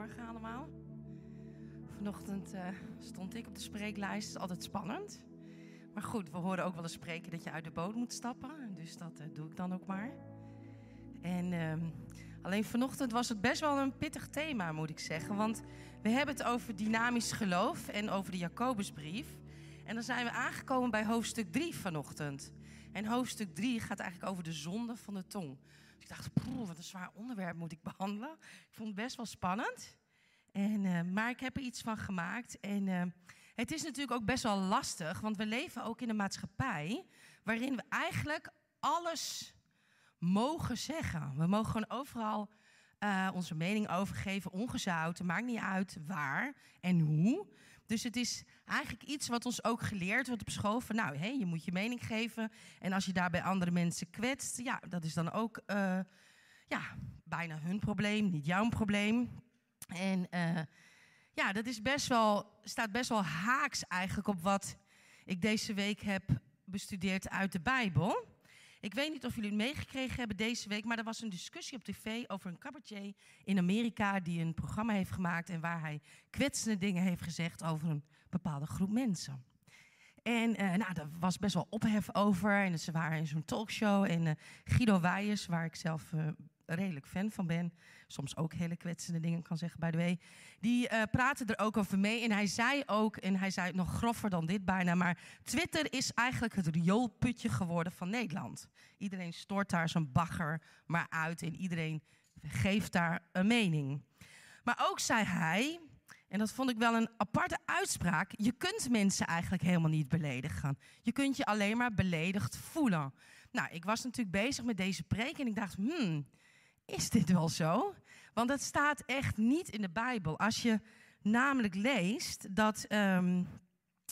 Goedemorgen allemaal. Vanochtend uh, stond ik op de spreeklijst. Altijd spannend. Maar goed, we horen ook wel eens spreken dat je uit de boot moet stappen. Dus dat uh, doe ik dan ook maar. En uh, alleen vanochtend was het best wel een pittig thema, moet ik zeggen. Want we hebben het over dynamisch geloof en over de Jacobusbrief. En dan zijn we aangekomen bij hoofdstuk 3 vanochtend. En hoofdstuk 3 gaat eigenlijk over de zonde van de tong. Ik dacht, poeh, wat een zwaar onderwerp moet ik behandelen. Ik vond het best wel spannend. En, uh, maar ik heb er iets van gemaakt. En uh, het is natuurlijk ook best wel lastig, want we leven ook in een maatschappij waarin we eigenlijk alles mogen zeggen. We mogen gewoon overal uh, onze mening overgeven, ongezouten, maakt niet uit waar en hoe. Dus het is eigenlijk iets wat ons ook geleerd wordt op school. Van nou, je moet je mening geven. En als je daarbij andere mensen kwetst, ja, dat is dan ook uh, ja, bijna hun probleem, niet jouw probleem. En uh, ja, dat is best wel, staat best wel haaks eigenlijk op wat ik deze week heb bestudeerd uit de Bijbel. Ik weet niet of jullie het meegekregen hebben deze week, maar er was een discussie op tv over een cabaretier in Amerika die een programma heeft gemaakt en waar hij kwetsende dingen heeft gezegd over een bepaalde groep mensen. En uh, nou, daar was best wel ophef over. En ze waren in zo'n talkshow. En uh, Guido Wijers, waar ik zelf uh, redelijk fan van ben, soms ook hele kwetsende dingen kan zeggen, by the way, die praatte er ook over mee. En hij zei ook, en hij zei het nog groffer dan dit bijna, maar Twitter is eigenlijk het rioolputje geworden van Nederland. Iedereen stort daar zijn bagger maar uit en iedereen geeft daar een mening. Maar ook zei hij, en dat vond ik wel een aparte uitspraak. Je kunt mensen eigenlijk helemaal niet beledigen. Je kunt je alleen maar beledigd voelen. Nou, ik was natuurlijk bezig met deze preek en ik dacht, hmm, is dit wel zo? Want dat staat echt niet in de Bijbel. Als je namelijk leest dat, um,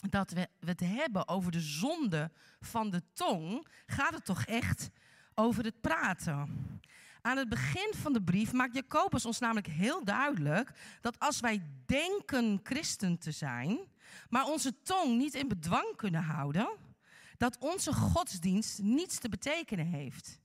dat we het hebben over de zonde van de tong, gaat het toch echt over het praten. Aan het begin van de brief maakt Jacobus ons namelijk heel duidelijk dat als wij denken christen te zijn, maar onze tong niet in bedwang kunnen houden, dat onze godsdienst niets te betekenen heeft.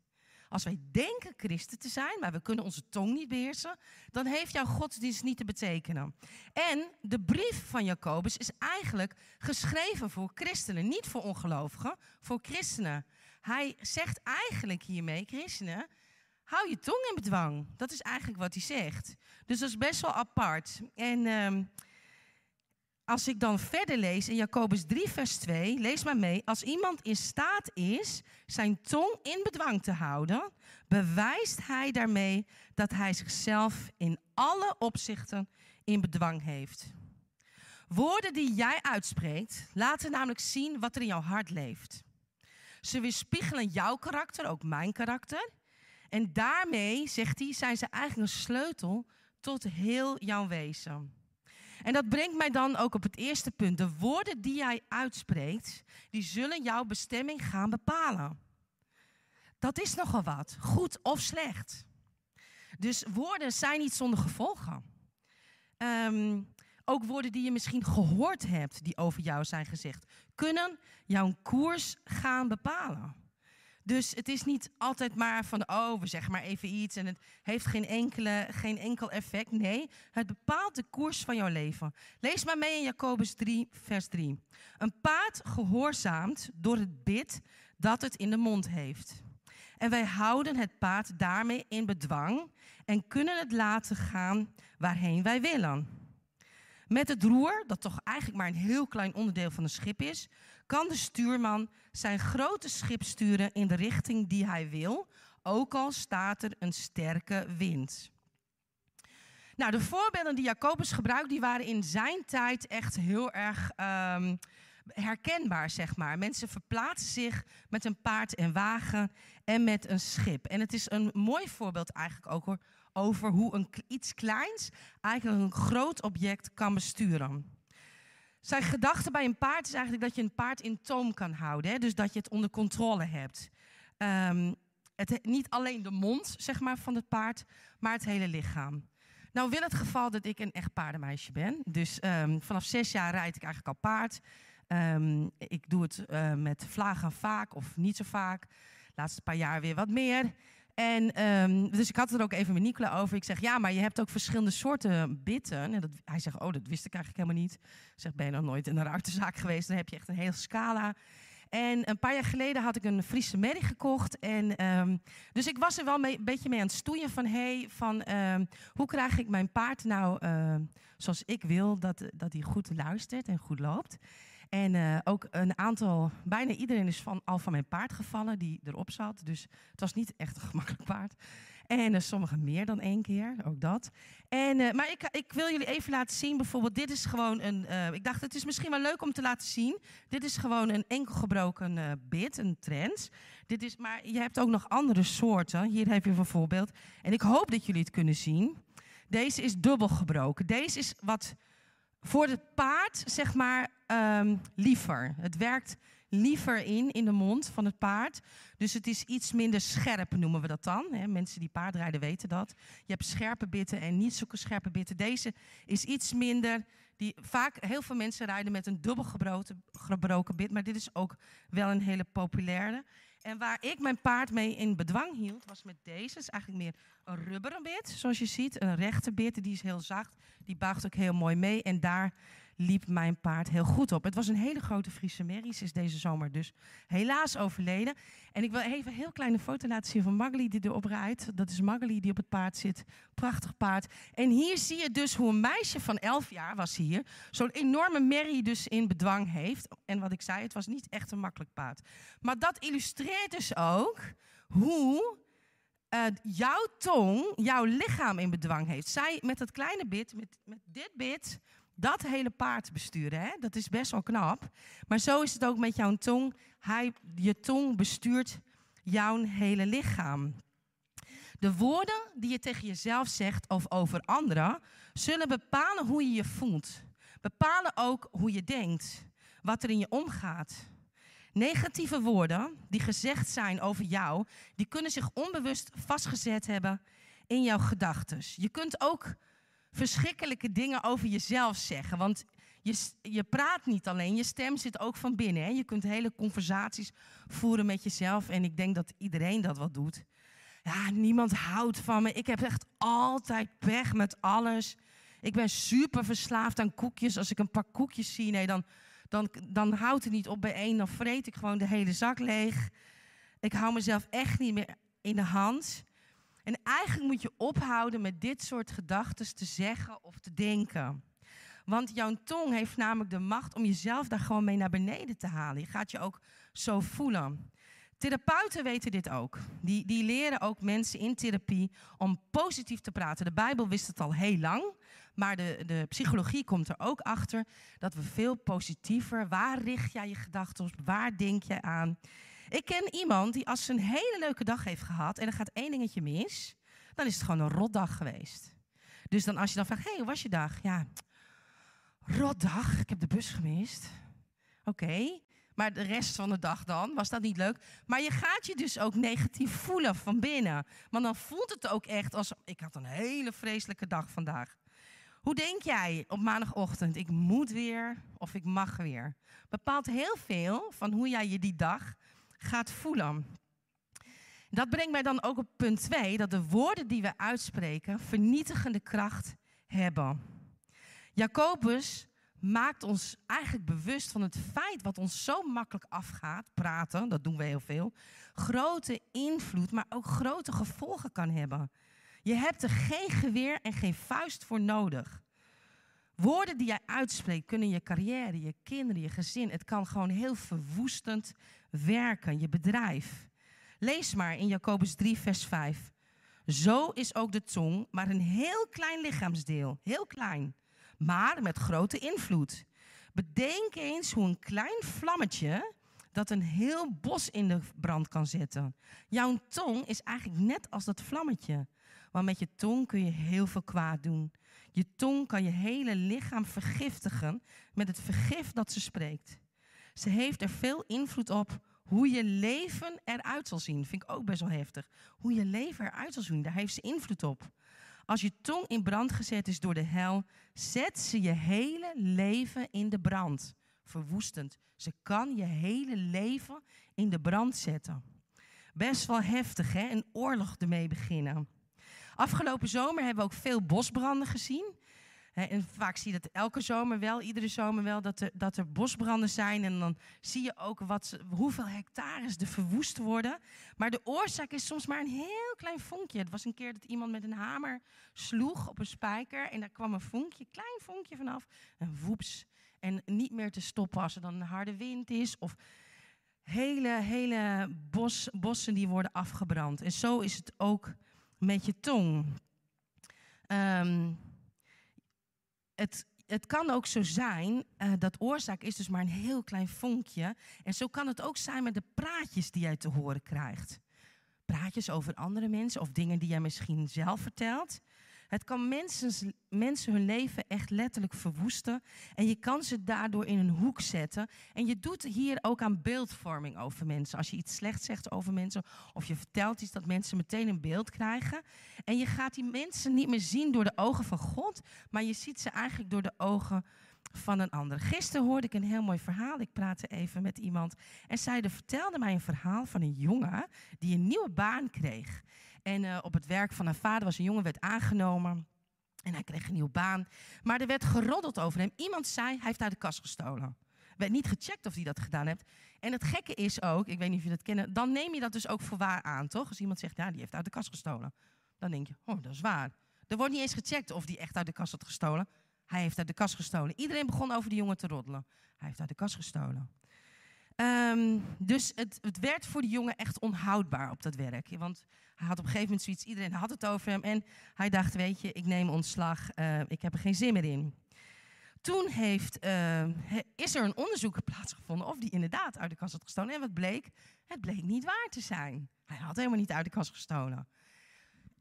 Als wij denken christen te zijn, maar we kunnen onze tong niet beheersen, dan heeft jouw godsdienst niet te betekenen. En de brief van Jacobus is eigenlijk geschreven voor christenen, niet voor ongelovigen, voor christenen. Hij zegt eigenlijk hiermee, christenen, hou je tong in bedwang. Dat is eigenlijk wat hij zegt. Dus dat is best wel apart. En um, als ik dan verder lees in Jacobus 3, vers 2, lees maar mee. Als iemand in staat is zijn tong in bedwang te houden, bewijst hij daarmee dat hij zichzelf in alle opzichten in bedwang heeft. Woorden die jij uitspreekt, laten namelijk zien wat er in jouw hart leeft. Ze weerspiegelen jouw karakter, ook mijn karakter. En daarmee, zegt hij, zijn ze eigenlijk een sleutel tot heel jouw wezen. En dat brengt mij dan ook op het eerste punt. De woorden die jij uitspreekt, die zullen jouw bestemming gaan bepalen. Dat is nogal wat, goed of slecht. Dus woorden zijn niet zonder gevolgen. Um, ook woorden die je misschien gehoord hebt, die over jou zijn gezegd, kunnen jouw koers gaan bepalen. Dus het is niet altijd maar van, oh, we zeggen maar even iets en het heeft geen, enkele, geen enkel effect. Nee, het bepaalt de koers van jouw leven. Lees maar mee in Jacobus 3, vers 3. Een paard gehoorzaamt door het bit dat het in de mond heeft. En wij houden het paard daarmee in bedwang en kunnen het laten gaan waarheen wij willen. Met het roer, dat toch eigenlijk maar een heel klein onderdeel van een schip is, kan de stuurman zijn grote schip sturen in de richting die hij wil, ook al staat er een sterke wind. Nou, de voorbeelden die Jacobus gebruikt, die waren in zijn tijd echt heel erg um, herkenbaar, zeg maar. Mensen verplaatsen zich met een paard en wagen en met een schip. En het is een mooi voorbeeld eigenlijk ook hoor, over hoe een, iets kleins eigenlijk een groot object kan besturen. Zijn gedachte bij een paard is eigenlijk dat je een paard in toom kan houden. Hè? Dus dat je het onder controle hebt. Um, het, niet alleen de mond zeg maar, van het paard, maar het hele lichaam. Nou wil het geval dat ik een echt paardenmeisje ben. Dus um, vanaf zes jaar rijd ik eigenlijk al paard. Um, ik doe het uh, met vlagen vaak of niet zo vaak. De laatste paar jaar weer wat meer. En ehm, dus ik had het er ook even met Nicola over. Ik zeg, ja, maar je hebt ook verschillende soorten bitten. En dat, hij zegt, oh, dat wist ik eigenlijk helemaal niet. Ik zeg, ben je nog nooit in een ruitenzaak geweest? Dan heb je echt een hele scala. En een paar jaar geleden had ik een Friese merrie gekocht. En, ehm, dus ik was er wel een beetje mee aan het stoeien van... Hey, van ehm, hoe krijg ik mijn paard nou zoals ik wil dat, dat hij goed luistert en goed loopt. En uh, ook een aantal, bijna iedereen is van, al van mijn paard gevallen die erop zat. Dus het was niet echt een gemakkelijk paard. En uh, sommigen meer dan één keer, ook dat. En, uh, maar ik, ik, wil jullie even laten zien, bijvoorbeeld, dit is gewoon een. ik dacht, het is misschien wel leuk om te laten zien. Dit is gewoon een enkel gebroken bit, een trend. Dit is, maar je hebt ook nog andere soorten. Hier heb je bijvoorbeeld. En ik hoop dat jullie het kunnen zien. Deze is dubbel gebroken. Deze is wat voor het paard, zeg maar, um, liever. Het werkt liever in, in de mond van het paard. Dus het is iets minder scherp, noemen we dat dan. Mensen die paardrijden weten dat. Je hebt scherpe bitten en niet zulke scherpe bitten. Deze is iets minder. Die, vaak, heel veel mensen rijden met een dubbel gebroken, gebroken bit. Maar dit is ook wel een hele populaire. En waar ik mijn paard mee in bedwang hield, was met deze. Het is eigenlijk meer een rubberen bit, zoals je ziet. Een rechte bit, die is heel zacht. Die buigt ook heel mooi mee. En daar liep mijn paard heel goed op. Het was een hele grote Friese merrie. Ze is deze zomer dus helaas overleden. En ik wil even een heel kleine foto laten zien van Magali die erop rijdt. Dat is Magali die op het paard zit. Prachtig paard. En hier zie je dus hoe een meisje van 11 jaar was hier. Zo'n enorme merrie dus in bedwang heeft. En wat ik zei, het was niet echt een makkelijk paard. Maar dat illustreert dus ook hoe uh, jouw tong jouw lichaam in bedwang heeft. Zij met dat kleine bit, met, met dit bit, dat hele paard besturen. Hè? Dat is best wel knap. Maar zo is het ook met jouw tong. Hij, je tong bestuurt jouw hele lichaam. De woorden die je tegen jezelf zegt of over anderen zullen bepalen hoe je je voelt. Bepalen ook hoe je denkt, wat er in je omgaat. Negatieve woorden die gezegd zijn over jou, die kunnen zich onbewust vastgezet hebben in jouw gedachten. Je kunt ook verschrikkelijke dingen over jezelf zeggen. Want je, je praat niet alleen, je stem zit ook van binnen. Hè? Je kunt hele conversaties voeren met jezelf. En ik denk dat iedereen dat wel doet. Ja, niemand houdt van me. Ik heb echt altijd pech met alles. Ik ben super verslaafd aan koekjes. Als ik een pak koekjes zie, nee, dan, dan, dan houdt het niet op bij één. Dan vreet ik gewoon de hele zak leeg. Ik hou mezelf echt niet meer in de hand. En eigenlijk moet je ophouden met dit soort gedachten te zeggen of te denken. Want jouw tong heeft namelijk de macht om jezelf daar gewoon mee naar beneden te halen. Je gaat je ook zo voelen. Therapeuten weten dit ook. Die, die leren ook mensen in therapie om positief te praten. De Bijbel wist het al heel lang. Maar de, de psychologie komt er ook achter dat we veel positiever. Waar richt jij je gedachten op? Waar denk je aan? Ik ken iemand die als ze een hele leuke dag heeft gehad en er gaat één dingetje mis, dan is het gewoon een rotdag geweest. Dus dan als je dan vraagt, hey, hoe was je dag? Ja, rotdag, ik heb de bus gemist. Oké, maar de rest van de dag dan, was dat niet leuk? Maar je gaat je dus ook negatief voelen van binnen. Want dan voelt het ook echt als, ik had een hele vreselijke dag vandaag. Hoe denk jij op maandagochtend, ik moet weer of ik mag weer? Bepaalt heel veel van hoe jij je die dag gaat voelen. Dat brengt mij dan ook op punt 2, dat de woorden die we uitspreken vernietigende kracht hebben. Jacobus maakt ons eigenlijk bewust van het feit wat ons zo makkelijk afgaat, praten, dat doen we heel veel, grote invloed, maar ook grote gevolgen kan hebben. Je hebt er geen geweer en geen vuist voor nodig. Woorden die jij uitspreekt kunnen je carrière, je kinderen, je gezin, het kan gewoon heel verwoestend werken, je bedrijf. Lees maar in Jacobus 3, vers 5. Zo is ook de tong maar een heel klein lichaamsdeel, heel klein, maar met grote invloed. Bedenk eens hoe een klein vlammetje dat een heel bos in de brand kan zetten. Jouw tong is eigenlijk net als dat vlammetje. Want met je tong kun je heel veel kwaad doen. Je tong kan je hele lichaam vergiftigen met het vergif dat ze spreekt. Ze heeft er veel invloed op hoe je leven eruit zal zien. Vind ik ook best wel heftig. Hoe je leven eruit zal zien, daar heeft ze invloed op. Als je tong in brand gezet is door de hel, zet ze je hele leven in de brand. Verwoestend. Ze kan je hele leven in de brand zetten. Best wel heftig, hè? Een oorlog ermee beginnen. Afgelopen zomer hebben we ook veel bosbranden gezien. En vaak zie je dat elke zomer wel, iedere zomer wel, dat er, dat er bosbranden zijn. En dan zie je ook wat, hoeveel hectares er verwoest worden. Maar de oorzaak is soms maar een heel klein vonkje. Het was een keer dat iemand met een hamer sloeg op een spijker. En daar kwam een vonkje, klein vonkje vanaf. En woeps. En niet meer te stoppen als er dan een harde wind is. Of hele, hele bos, bossen die worden afgebrand. En zo is het ook met je tong. Um, het, het kan ook zo zijn, uh, dat oorzaak is dus maar een heel klein vonkje. En zo kan het ook zijn met de praatjes die jij te horen krijgt. Praatjes over andere mensen of dingen die jij misschien zelf vertelt. Het kan mensen, mensen hun leven echt letterlijk verwoesten. En je kan ze daardoor in een hoek zetten. En je doet hier ook aan beeldvorming over mensen. Als je iets slechts zegt over mensen of je vertelt iets dat mensen meteen een beeld krijgen. En je gaat die mensen niet meer zien door de ogen van God, maar je ziet ze eigenlijk door de ogen van een ander. Gisteren hoorde ik een heel mooi verhaal. Ik praatte even met iemand en zij vertelde mij een verhaal van een jongen die een nieuwe baan kreeg. En uh, op het werk van haar vader was een jongen, werd aangenomen. En hij kreeg een nieuwe baan. Maar er werd geroddeld over hem. Iemand zei, hij heeft uit de kast gestolen. werd niet gecheckt of hij dat gedaan heeft. En het gekke is ook, ik weet niet of je dat kennen, dan neem je dat dus ook voor waar aan, toch? Als iemand zegt, ja, die heeft uit de kast gestolen. Dan denk je, oh, dat is waar. Er wordt niet eens gecheckt of die echt uit de kast had gestolen. Hij heeft uit de kast gestolen. Iedereen begon over die jongen te roddelen. Hij heeft uit de kast gestolen. Um, dus het, het, werd voor die jongen echt onhoudbaar op dat werk. Want hij had op een gegeven moment zoiets, iedereen had het over hem. En hij dacht, weet je, ik neem ontslag, uh, ik heb er geen zin meer in. Toen heeft, uh, is er een onderzoek plaatsgevonden of die inderdaad uit de kast had gestolen. En wat bleek? Het bleek niet waar te zijn. Hij had helemaal niet uit de kast gestolen.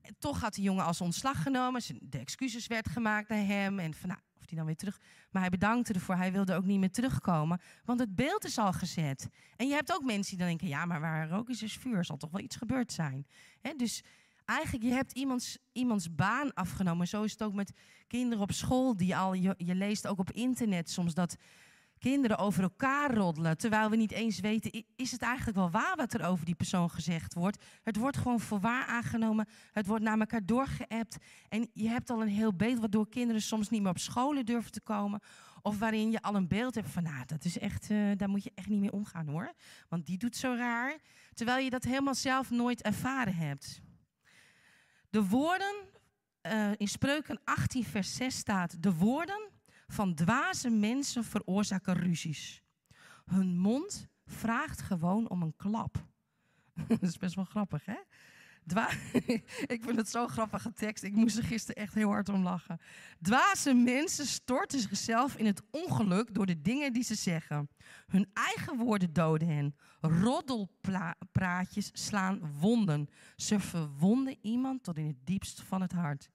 En toch had die jongen als ontslag genomen. De excuses werd gemaakt naar hem. En van, nou, dan weer terug. Maar hij bedankte ervoor. Hij wilde ook niet meer terugkomen. Want het beeld is al gezet. En je hebt ook mensen die dan denken: ja, maar waar rook is, is vuur. Zal toch wel iets gebeurd zijn. dus eigenlijk, je hebt iemands, iemands baan afgenomen. Zo is het ook met kinderen op school. Die al, je leest ook op internet soms dat kinderen over elkaar roddelen. Terwijl we niet eens weten, is het eigenlijk wel waar wat er over die persoon gezegd wordt? Het wordt gewoon voor waar aangenomen. Het wordt naar elkaar doorgeappt. En je hebt al een heel beeld waardoor kinderen soms niet meer op scholen durven te komen. Of waarin je al een beeld hebt van, nou, dat is echt, uh, daar moet je echt niet mee omgaan hoor. Want die doet zo raar. Terwijl je dat helemaal zelf nooit ervaren hebt. De woorden, uh, in Spreuken 18 vers 6 staat, de woorden van dwaze mensen veroorzaken ruzies. Hun mond vraagt gewoon om een klap. dat is best wel grappig, hè? Dwa ik vind het zo'n grappige tekst. Ik moest er gisteren echt heel hard om lachen. Dwaze mensen storten zichzelf in het ongeluk door de dingen die ze zeggen. Hun eigen woorden doden hen. Roddelpraatjes slaan wonden. Ze verwonden iemand tot in het diepst van het hart.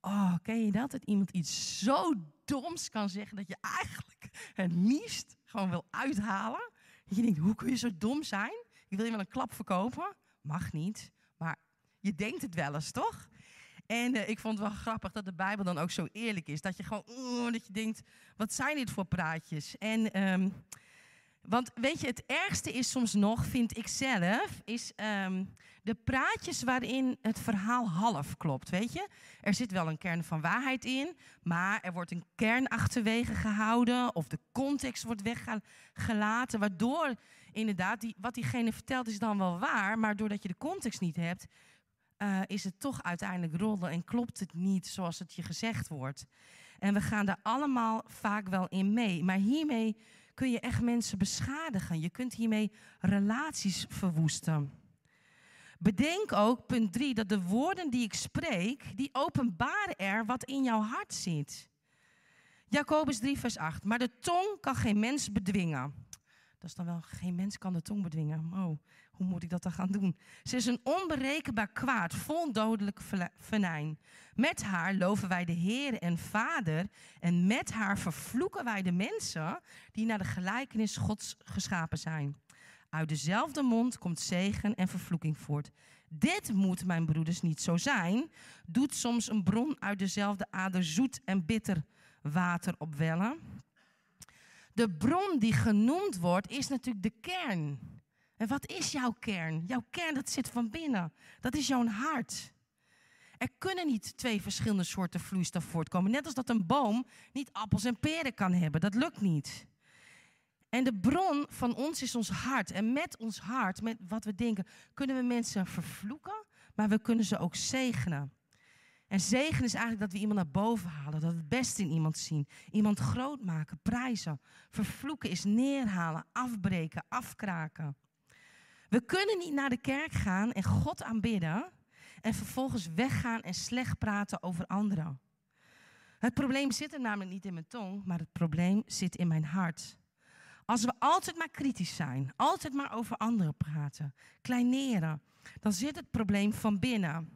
Oh, ken je dat? Dat iemand iets zo doms kan zeggen dat je eigenlijk het liefst gewoon wil uithalen. Je denkt, hoe kun je zo dom zijn? Je wil je wel een klap verkopen? Mag niet, maar je denkt het wel eens, toch? En uh, ik vond het wel grappig dat de Bijbel dan ook zo eerlijk is. Dat je gewoon, dat je denkt, wat zijn dit voor praatjes? En, um, want weet je, het ergste is soms nog, vind ik zelf, is um, de praatjes waarin het verhaal half klopt, weet je? Er zit wel een kern van waarheid in, maar er wordt een kern achterwege gehouden of de context wordt weggelaten, waardoor inderdaad die, wat diegene vertelt is dan wel waar, maar doordat je de context niet hebt, uh, is het toch uiteindelijk rollen en klopt het niet zoals het je gezegd wordt. En we gaan daar allemaal vaak wel in mee, maar hiermee kun je echt mensen beschadigen. Je kunt hiermee relaties verwoesten. Bedenk ook, punt 3, dat de woorden die ik spreek, die openbaren er wat in jouw hart zit. Jacobus 3, vers 8. Maar de tong kan geen mens bedwingen. Dat is dan wel, geen mens kan de tong bedwingen. Oh, hoe moet ik dat dan gaan doen? Ze is een onberekenbaar kwaad, vol dodelijk venijn. Met haar loven wij de Heer en Vader. En met haar vervloeken wij de mensen die naar de gelijkenis Gods geschapen zijn. Uit dezelfde mond komt zegen en vervloeking voort. Dit moet, mijn broeders, niet zo zijn. Doet soms een bron uit dezelfde ader zoet en bitter water opwellen? De bron die genoemd wordt, is natuurlijk de kern. En wat is jouw kern? Jouw kern, dat zit van binnen. Dat is jouw hart. Er kunnen niet twee verschillende soorten vloeistof voortkomen. Net als dat een boom niet appels en peren kan hebben. Dat lukt niet. En de bron van ons is ons hart. En met ons hart, met wat we denken, kunnen we mensen vervloeken, maar we kunnen ze ook zegenen. En zegen is eigenlijk dat we iemand naar boven halen, dat we het beste in iemand zien. Iemand groot maken, prijzen. Vervloeken is neerhalen, afbreken, afkraken. We kunnen niet naar de kerk gaan en God aanbidden en vervolgens weggaan en slecht praten over anderen. Het probleem zit er namelijk niet in mijn tong, maar het probleem zit in mijn hart. Als we altijd maar kritisch zijn, altijd maar over anderen praten, kleineren, dan zit het probleem van binnen.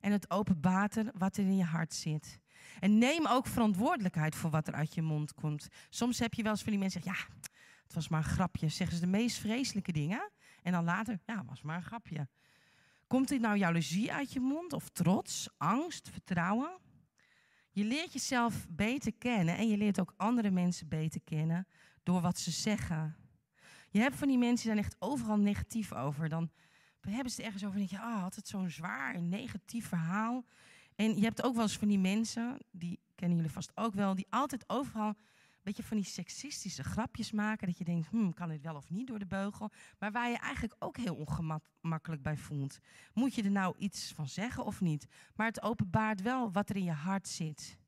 En het openbaart wat er in je hart zit. En neem ook verantwoordelijkheid voor wat er uit je mond komt. Soms heb je wel eens van die mensen ja, het was maar een grapje. Zeggen ze de meest vreselijke dingen. En dan later, ja, het was maar een grapje. Komt dit nou jaloezie uit je mond? Of trots, angst, vertrouwen? Je leert jezelf beter kennen en je leert ook andere mensen beter kennen door wat ze zeggen. Je hebt van die mensen die zijn echt overal negatief over. Dan hebben ze het ergens over en denk je, oh, altijd zo'n zwaar en negatief verhaal. En je hebt ook wel eens van die mensen, die kennen jullie vast ook wel, die altijd overal beetje van die seksistische grapjes maken. Dat je denkt, hmm, kan dit wel of niet door de beugel? Maar waar je eigenlijk ook heel ongemakkelijk bij voelt. Moet je er nou iets van zeggen of niet? Maar het openbaart wel wat er in je hart zit.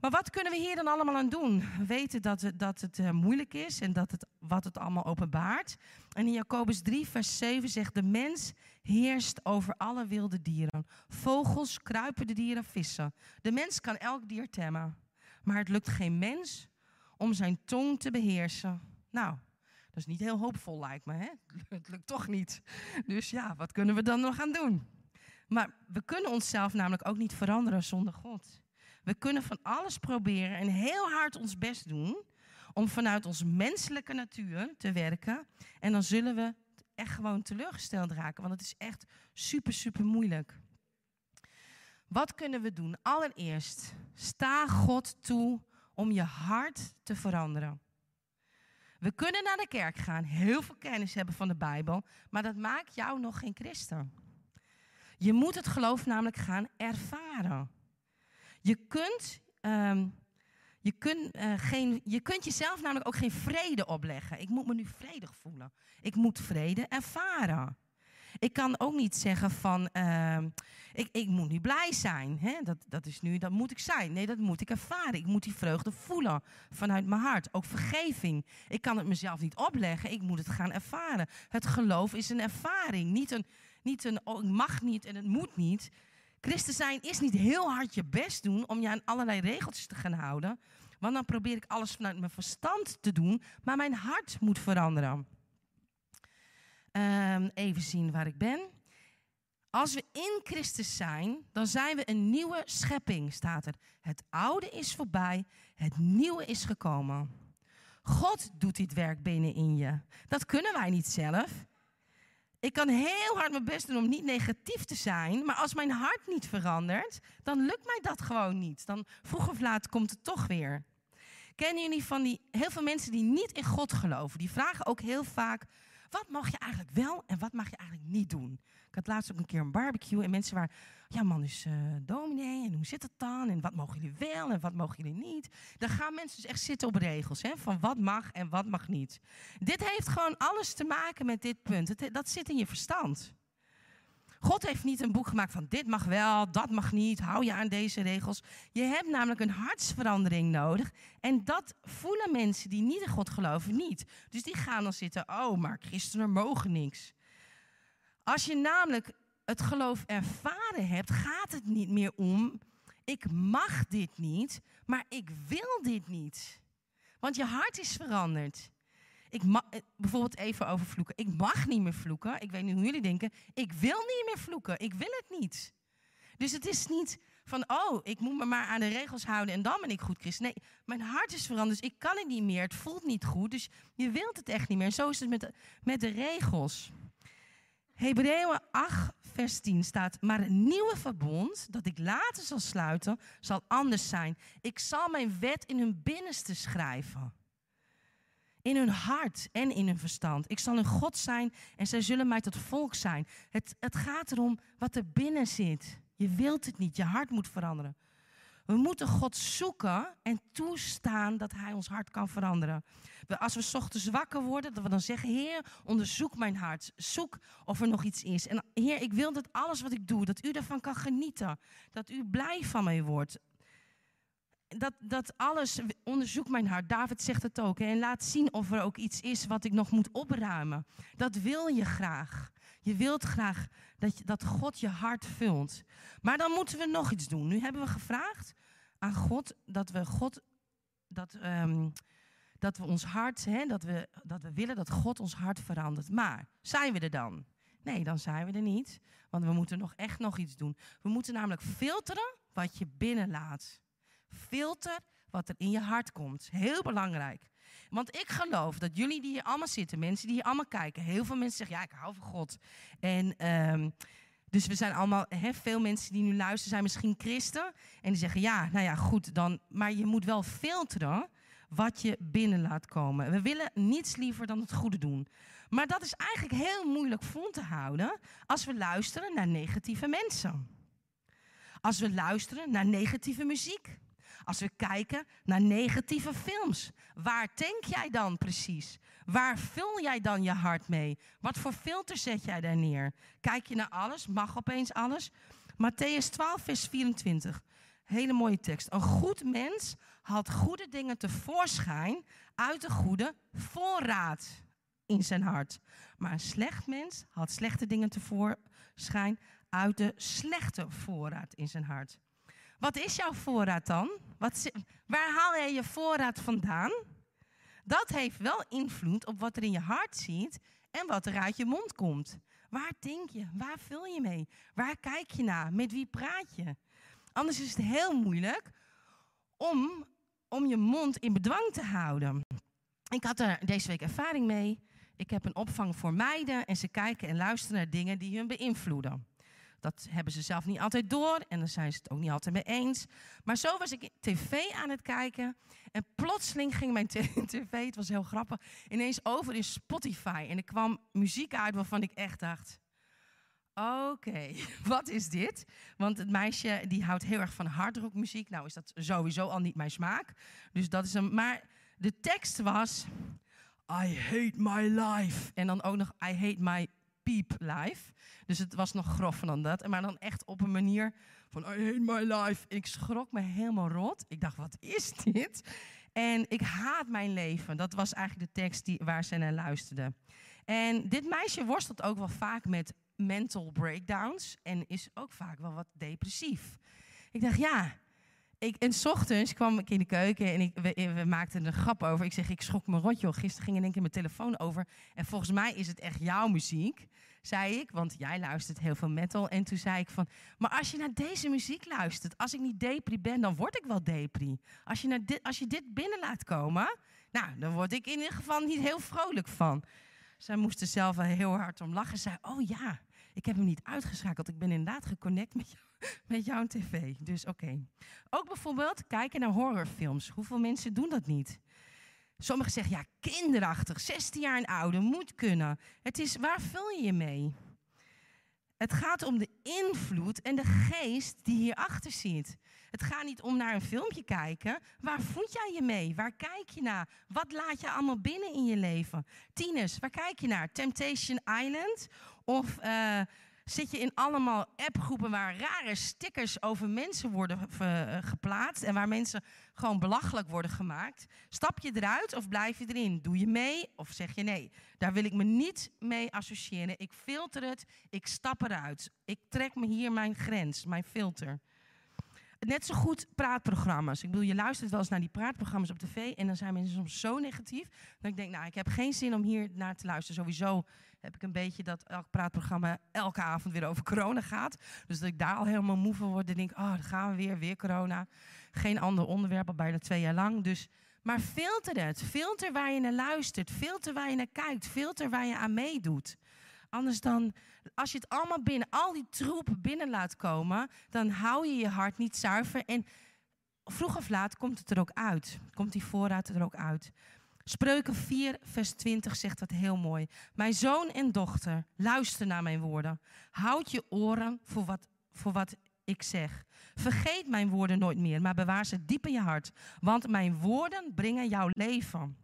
Maar wat kunnen we hier dan allemaal aan doen? We weten dat het, dat het uh, moeilijk is en dat het, wat het allemaal openbaart. En in Jacobus 3, vers 7 zegt: De mens heerst over alle wilde dieren. Vogels, kruipende dieren, vissen. De mens kan elk dier temmen. Maar het lukt geen mens om zijn tong te beheersen. Nou, dat is niet heel hoopvol, lijkt me. Hè? Het lukt toch niet. Dus ja, wat kunnen we dan nog gaan doen? Maar we kunnen onszelf namelijk ook niet veranderen zonder God. We kunnen van alles proberen en heel hard ons best doen om vanuit onze menselijke natuur te werken. En dan zullen we echt gewoon teleurgesteld raken, want het is echt super, super moeilijk. Wat kunnen we doen? Allereerst, sta God toe om je hart te veranderen. We kunnen naar de kerk gaan, heel veel kennis hebben van de Bijbel, maar dat maakt jou nog geen christen. Je moet het geloof namelijk gaan ervaren. Je kunt, um, je, uh, geen, je kunt jezelf namelijk ook geen vrede opleggen. Ik moet me nu vredig voelen. Ik moet vrede ervaren. Ik kan ook niet zeggen van, uh, ik, ik moet nu blij zijn. Hè? Dat, dat is nu, dat moet ik zijn. Nee, dat moet ik ervaren. Ik moet die vreugde voelen vanuit mijn hart. Ook vergeving. Ik kan het mezelf niet opleggen. Ik moet het gaan ervaren. Het geloof is een ervaring. Niet een, niet een oh, ik mag niet en het moet niet. Christen zijn is niet heel hard je best doen om je aan allerlei regeltjes te gaan houden. Want dan probeer ik alles vanuit mijn verstand te doen, maar mijn hart moet veranderen. Um, even zien waar ik ben. Als we in Christus zijn, dan zijn we een nieuwe schepping, staat er. Het oude is voorbij, het nieuwe is gekomen. God doet dit werk binnenin je. Dat kunnen wij niet zelf. Ik kan heel hard mijn best doen om niet negatief te zijn, maar als mijn hart niet verandert, dan lukt mij dat gewoon niet. Dan vroeg of laat komt het toch weer. Kennen jullie van die heel veel mensen die niet in God geloven? Die vragen ook heel vaak: wat mag je eigenlijk wel en wat mag je eigenlijk niet doen? Ik had laatst ook een keer een barbecue en mensen waren ja man is uh, dominee en hoe zit het dan? En wat mogen jullie wel en wat mogen jullie niet? Dan gaan mensen dus echt zitten op regels, hè, van wat mag en wat mag niet. Dit heeft gewoon alles te maken met dit punt. Het, dat zit in je verstand. God heeft niet een boek gemaakt van dit mag wel, dat mag niet, hou je aan deze regels. Je hebt namelijk een hartsverandering nodig. En dat voelen mensen die niet in God geloven niet. Dus die gaan dan zitten, oh, maar christenen mogen niks. Als je namelijk het geloof ervaren hebt, gaat het niet meer om, ik mag dit niet, maar ik wil dit niet. Want je hart is veranderd. Ik mag, eh, bijvoorbeeld even over vloeken. Ik mag niet meer vloeken. Ik weet niet hoe jullie denken. Ik wil niet meer vloeken. Ik wil het niet. Dus het is niet van, oh, ik moet me maar aan de regels houden en dan ben ik goed christen. Nee, mijn hart is veranderd, dus ik kan het niet meer. Het voelt niet goed, dus je wilt het echt niet meer. En zo is het met de, met de regels. Hebreeën 8, vers 10 staat: Maar het nieuwe verbond dat ik later zal sluiten, zal anders zijn. Ik zal mijn wet in hun binnenste schrijven. In hun hart en in hun verstand. Ik zal hun God zijn en zij zullen mij tot volk zijn. Het, het gaat erom wat er binnen zit. Je wilt het niet, je hart moet veranderen. We moeten God zoeken en toestaan dat Hij ons hart kan veranderen. Als we ochtends wakker worden, dat we dan zeggen: Heer, onderzoek mijn hart. Zoek of er nog iets is. En Heer, ik wil dat alles wat ik doe, dat u ervan kan genieten. Dat u blij van mij wordt. Dat, dat alles, onderzoek mijn hart. David zegt het ook. En laat zien of er ook iets is wat ik nog moet opruimen. Dat wil je graag. Je wilt graag dat, je, dat God je hart vult. Maar dan moeten we nog iets doen. Nu hebben we gevraagd aan God dat we God dat, um, dat we ons hart, hè, dat, we, dat we willen dat God ons hart verandert. Maar zijn we er dan? Nee, dan zijn we er niet. Want we moeten nog echt nog iets doen. We moeten namelijk filteren wat je binnenlaat. Filter wat er in je hart komt. Heel belangrijk. Want ik geloof dat jullie die hier allemaal zitten, mensen die hier allemaal kijken, heel veel mensen zeggen, ja, ik hou van God. En um, dus we zijn allemaal, hè, veel mensen die nu luisteren zijn misschien christen. En die zeggen, ja, nou ja, goed, dan, maar je moet wel filteren wat je binnen laat komen. We willen niets liever dan het goede doen. Maar dat is eigenlijk heel moeilijk vol te houden als we luisteren naar negatieve mensen. Als we luisteren naar negatieve muziek. Als we kijken naar negatieve films. Waar denk jij dan precies? Waar vul jij dan je hart mee? Wat voor filter zet jij daar neer? Kijk je naar alles? Mag opeens alles? Matthäus 12, vers 24. Hele mooie tekst. Een goed mens haalt goede dingen tevoorschijn uit de goede voorraad in zijn hart. Maar een slecht mens haalt slechte dingen tevoorschijn uit de slechte voorraad in zijn hart. Wat is jouw voorraad dan? Wat, waar haal jij je voorraad vandaan? Dat heeft wel invloed op wat er in je hart zit en wat er uit je mond komt. Waar denk je? Waar vul je mee? Waar kijk je naar? Met wie praat je? Anders is het heel moeilijk om, om je mond in bedwang te houden. Ik had er deze week ervaring mee. Ik heb een opvang voor meiden en ze kijken en luisteren naar dingen die hun beïnvloeden. Dat hebben ze zelf niet altijd door en dan zijn ze het ook niet altijd mee eens. Maar zo was ik tv aan het kijken en plotseling ging mijn tv, het was heel grappig, ineens over in Spotify. En er kwam muziek uit waarvan ik echt dacht, oké, wat is dit? Want het meisje die houdt heel erg van hardrockmuziek. Nou is dat sowieso al niet mijn smaak. Dus dat is een, maar de tekst was, I hate my life. En dan ook nog, I hate my peep life. Dus het was nog groffer dan dat. Maar dan echt op een manier van I hate my life. ik schrok me helemaal rot. Ik dacht, wat is dit? En ik haat mijn leven. Dat was eigenlijk de tekst die, waar ze naar luisterde. En dit meisje worstelt ook wel vaak met mental breakdowns. En is ook vaak wel wat depressief. Ik dacht, ja. Ik, en s ochtends kwam ik in de keuken en ik, we, we maakten een grap over. Ik zeg, ik schrok me rot, joh. Gisteren ging in één keer mijn telefoon over. En volgens mij is het echt jouw muziek zei ik, want jij luistert heel veel metal. En toen zei ik van, maar als je naar deze muziek luistert, als ik niet depri ben, dan word ik wel depri. Als je, naar dit, als je dit binnen laat komen, nou, dan word ik in ieder geval niet heel vrolijk van. Zij moest er zelf wel heel hard om lachen. Zei, oh ja, ik heb hem niet uitgeschakeld. Ik ben inderdaad geconnect met, jou, met jouw tv. Dus oké. Ook bijvoorbeeld kijken naar horrorfilms. Hoeveel mensen doen dat niet? Sommigen zeggen, ja, kinderachtig, 16 jaar en ouder, moet kunnen. Het is, waar vul je je mee? Het gaat om de invloed en de geest die hierachter zit. Het gaat niet om naar een filmpje kijken. Waar voed jij je mee? Waar kijk je naar? Wat laat je allemaal binnen in je leven? Tieners, waar kijk je naar? Temptation Island? Of uh, zit je in allemaal appgroepen waar rare stickers over mensen worden eh, geplaatst en waar mensen gewoon belachelijk worden gemaakt. Stap je eruit of blijf je erin? Doe je mee of zeg je nee? Daar wil ik me niet mee associëren. Ik filter het, ik stap eruit. Ik trek me hier mijn grens, mijn filter. Net zo goed praatprogramma's. Ik bedoel, je luistert wel eens naar die praatprogramma's op tv en dan zijn mensen soms zo negatief. Dat ik denk, nou, ik heb geen zin om hier naar te luisteren. Sowieso heb ik een beetje dat elk praatprogramma elke avond weer over corona gaat. Dus dat ik daar al helemaal moe van word. En denk, oh, dan gaan we weer, weer corona. Geen ander onderwerp, al bijna twee jaar lang. Dus, maar filter het. Filter waar je naar luistert. Filter waar je naar kijkt. Filter waar je aan meedoet. Anders dan, als je het allemaal binnen, al die troep binnen laat komen, dan hou je je hart niet zuiver. En vroeg of laat komt het er ook uit. Komt die voorraad er ook uit. Spreuken 4, vers 20 zegt dat heel mooi. Mijn zoon en dochter, luister naar mijn woorden. Houd je oren voor wat, voor wat ik zeg. Vergeet mijn woorden nooit meer, maar bewaar ze diep in je hart. Want mijn woorden brengen jouw leven.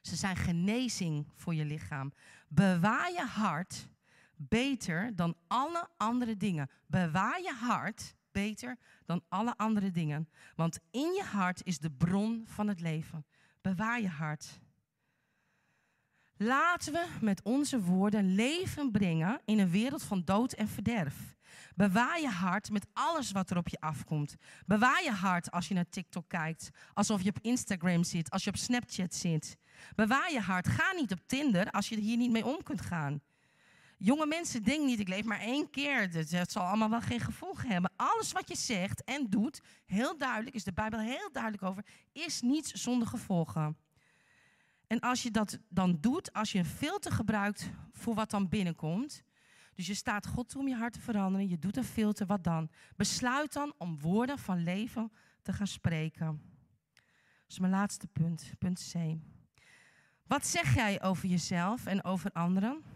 Ze zijn genezing voor je lichaam. Bewaar je hart beter dan alle andere dingen. Bewaar je hart beter dan alle andere dingen. Want in je hart is de bron van het leven. Bewaar je hart. Laten we met onze woorden leven brengen in een wereld van dood en verderf. Bewaar je hart met alles wat er op je afkomt. Bewaar je hart als je naar TikTok kijkt, alsof je op Instagram zit, als je op Snapchat zit. Bewaar je hart. Ga niet op Tinder als je er hier niet mee om kunt gaan. Jonge mensen denken niet, ik leef maar één keer. Het zal allemaal wel geen gevolgen hebben. Alles wat je zegt en doet, heel duidelijk, is de Bijbel heel duidelijk over, is niets zonder gevolgen. En als je dat dan doet, als je een filter gebruikt voor wat dan binnenkomt, dus je staat God toe om je hart te veranderen, je doet een filter, wat dan? Besluit dan om woorden van leven te gaan spreken. Dat is mijn laatste punt, punt C. Wat zeg jij over jezelf en over anderen?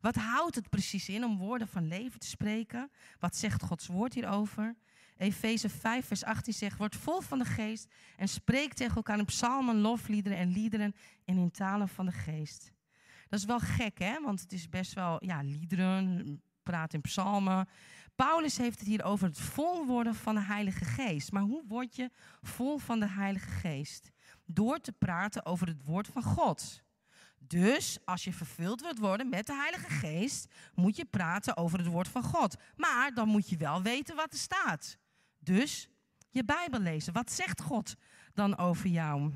Wat houdt het precies in om woorden van leven te spreken? Wat zegt Gods woord hierover? Efeze 5, vers 18 zegt: Word vol van de geest en spreek tegen elkaar in psalmen, lofliederen en liederen en in talen van de geest. Dat is wel gek, hè? Want het is best wel, ja, liederen, praat in psalmen. Paulus heeft het hier over het vol worden van de Heilige Geest. Maar hoe word je vol van de Heilige Geest? Door te praten over het woord van God. Dus als je vervuld wilt worden met de Heilige Geest, moet je praten over het woord van God. Maar dan moet je wel weten wat er staat. Dus je Bijbel lezen. Wat zegt God dan over jou?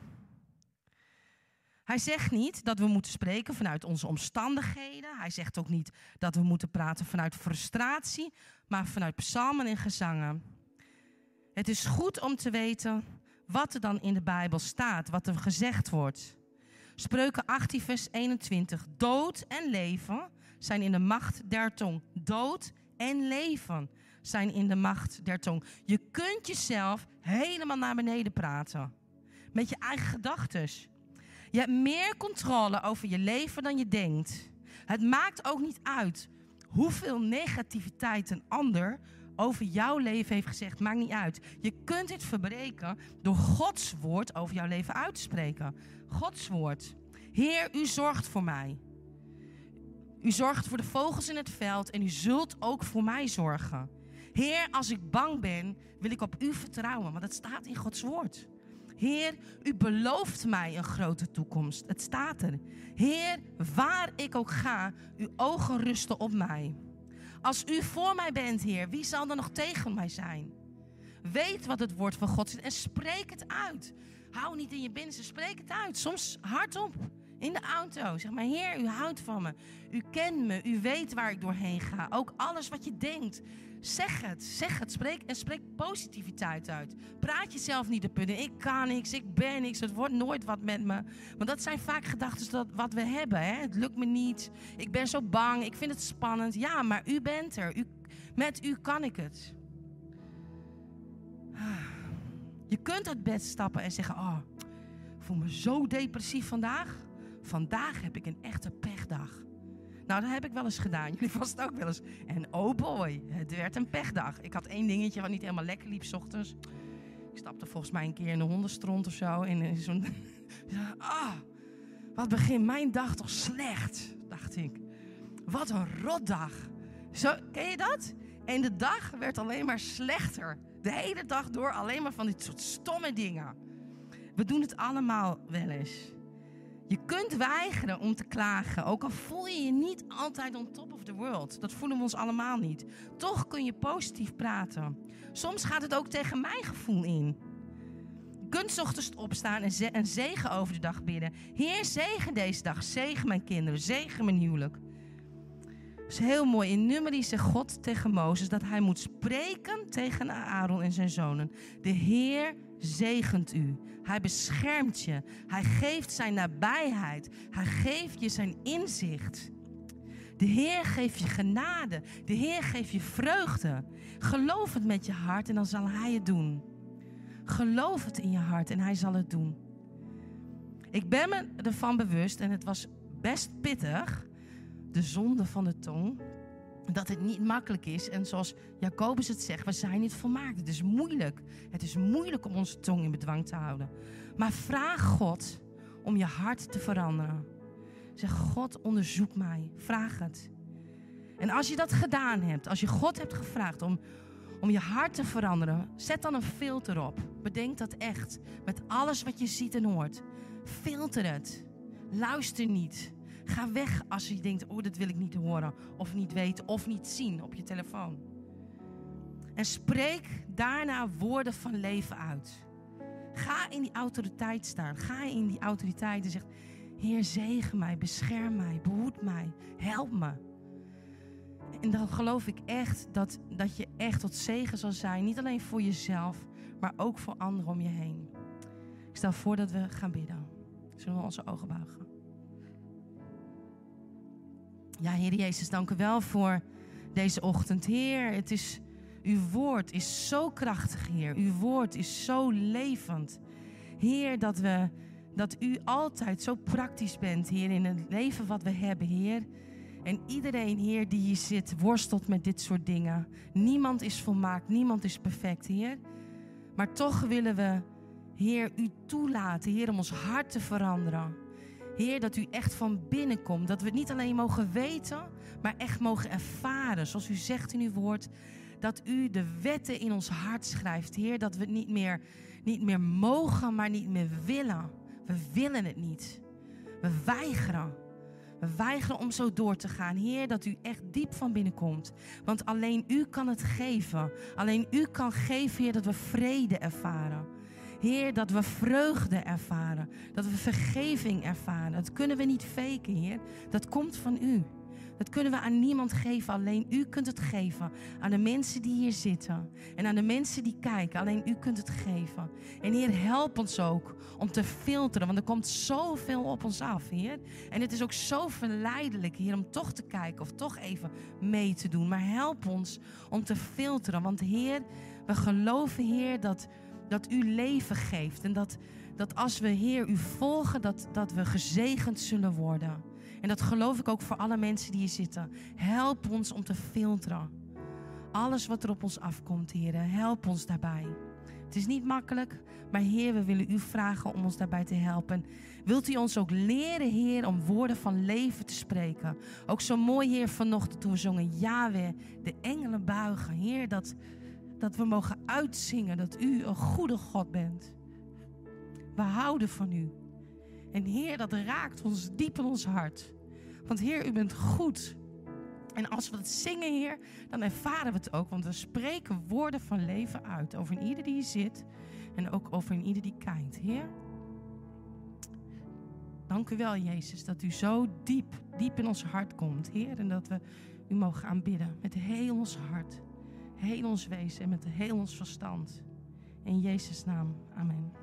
Hij zegt niet dat we moeten spreken vanuit onze omstandigheden. Hij zegt ook niet dat we moeten praten vanuit frustratie, maar vanuit psalmen en gezangen. Het is goed om te weten wat er dan in de Bijbel staat, wat er gezegd wordt. Spreuken 18, vers 21. Dood en leven zijn in de macht der tong. Dood en leven zijn in de macht der tong. Je kunt jezelf helemaal naar beneden praten. Met je eigen gedachten. Je hebt meer controle over je leven dan je denkt. Het maakt ook niet uit hoeveel negativiteit een ander over jouw leven heeft gezegd. Maakt niet uit. Je kunt dit verbreken door Gods woord over jouw leven uit te spreken. Gods woord. Heer, u zorgt voor mij. U zorgt voor de vogels in het veld en u zult ook voor mij zorgen. Heer, als ik bang ben, wil ik op u vertrouwen, want het staat in Gods woord. Heer, u belooft mij een grote toekomst. Het staat er. Heer, waar ik ook ga, uw ogen rusten op mij. Als u voor mij bent, Heer, wie zal er nog tegen mij zijn? Weet wat het woord van God is en spreek het uit. Hou niet in je binnenste, spreek het uit. Soms hardop in de auto. Zeg maar, Heer, u houdt van me. U kent me. U weet waar ik doorheen ga. Ook alles wat je denkt. Zeg het, zeg het. Spreek en spreek positiviteit uit. Praat jezelf niet de punt Ik kan niks, ik ben niks, het wordt nooit wat met me. Want dat zijn vaak gedachten wat we hebben. Hè? Het lukt me niet. Ik ben zo bang. Ik vind het spannend. Ja, maar u bent er. U, met u kan ik het. Je kunt uit bed stappen en zeggen: Oh, ik voel me zo depressief vandaag. Vandaag heb ik een echte pechdag. Nou, dat heb ik wel eens gedaan. Jullie vast ook wel eens. En oh boy, het werd een pechdag. Ik had één dingetje wat niet helemaal lekker liep s ochtends. Ik stapte volgens mij een keer in een hondenstront of zo. En zo'n. ah, wat begint mijn dag toch slecht, dacht ik. Wat een rotdag. Zo, ken je dat? En de dag werd alleen maar slechter. De hele dag door alleen maar van dit soort stomme dingen. We doen het allemaal wel eens. Je kunt weigeren om te klagen, ook al voel je je niet altijd on top of the world. Dat voelen we ons allemaal niet. Toch kun je positief praten. Soms gaat het ook tegen mijn gevoel in. Je kunt ochtends opstaan en een zegen over de dag bidden. Heer, zegen deze dag. Zegen mijn kinderen. Zegen mijn huwelijk. Is heel mooi. In Numeri zegt God tegen Mozes dat hij moet spreken tegen Aaron en zijn zonen. De Heer zegent u. Hij beschermt je. Hij geeft zijn nabijheid. Hij geeft je zijn inzicht. De Heer geeft je genade. De Heer geeft je vreugde. Geloof het met je hart en dan zal Hij het doen. Geloof het in je hart en Hij zal het doen. Ik ben me ervan bewust, en het was best pittig, de zonde van de tong, dat het niet makkelijk is. En zoals Jacobus het zegt, we zijn niet volmaakt. Het is moeilijk. Het is moeilijk om onze tong in bedwang te houden. Maar vraag God om je hart te veranderen. Zeg, God, onderzoek mij. Vraag het. En als je dat gedaan hebt, als je God hebt gevraagd om, om je hart te veranderen, zet dan een filter op. Bedenk dat echt. Met alles wat je ziet en hoort. Filter het. Luister niet. Ga weg als je denkt, oh, dat wil ik niet horen, of niet weten, of niet zien op je telefoon. En spreek daarna woorden van leven uit. Ga in die autoriteit staan. Ga in die autoriteit en zeg, Heer, zegen mij, bescherm mij, behoed mij, help me. En dan geloof ik echt dat, dat je echt tot zegen zal zijn. Niet alleen voor jezelf, maar ook voor anderen om je heen. Ik stel voor dat we gaan bidden. Zullen we onze ogen buigen? Ja, Heer Jezus, dank u wel voor deze ochtend. Heer, het is, uw woord is zo krachtig, Heer. Uw woord is zo levend. Heer, dat, we, dat u altijd zo praktisch bent, Heer, in het leven wat we hebben, Heer. En iedereen, Heer, die hier zit, worstelt met dit soort dingen. Niemand is volmaakt, niemand is perfect, Heer. Maar toch willen we, Heer, u toelaten, Heer, om ons hart te veranderen. Heer, dat u echt van binnen komt. Dat we het niet alleen mogen weten, maar echt mogen ervaren. Zoals u zegt in uw woord, dat u de wetten in ons hart schrijft. Heer, dat we het niet meer, niet meer mogen, maar niet meer willen. We willen het niet. We weigeren. We weigeren om zo door te gaan. Heer, dat u echt diep van binnen komt. Want alleen u kan het geven. Alleen u kan geven, Heer, dat we vrede ervaren. Heer, dat we vreugde ervaren. Dat we vergeving ervaren. Dat kunnen we niet faken, Heer. Dat komt van u. Dat kunnen we aan niemand geven. Alleen u kunt het geven. Aan de mensen die hier zitten. En aan de mensen die kijken. Alleen u kunt het geven. En Heer, help ons ook om te filteren. Want er komt zoveel op ons af, Heer. En het is ook zo verleidelijk, Heer, om toch te kijken of toch even mee te doen. Maar help ons om te filteren. Want Heer, we geloven, Heer, dat dat u leven geeft. En dat, dat als we, Heer, u volgen, dat, dat we gezegend zullen worden. En dat geloof ik ook voor alle mensen die hier zitten. Help ons om te filteren. Alles wat er op ons afkomt, Heer, help ons daarbij. Het is niet makkelijk, maar Heer, we willen u vragen om ons daarbij te helpen. Wilt u ons ook leren, Heer, om woorden van leven te spreken? Ook zo mooi, Heer, vanochtend toen we zongen, Yahweh, de engelen buigen. Heer, dat dat we mogen uitzingen dat u een goede God bent. We houden van u. En Heer, dat raakt ons diep in ons hart. Want Heer, u bent goed. En als we het zingen, Heer, dan ervaren we het ook. Want we spreken woorden van leven uit over ieder die zit. En ook over ieder die kijkt. Heer, dank u wel, Jezus, dat u zo diep, diep in ons hart komt. Heer, en dat we u mogen aanbidden met heel ons hart heel ons wezen en met heel ons verstand. In Jezus' naam, amen.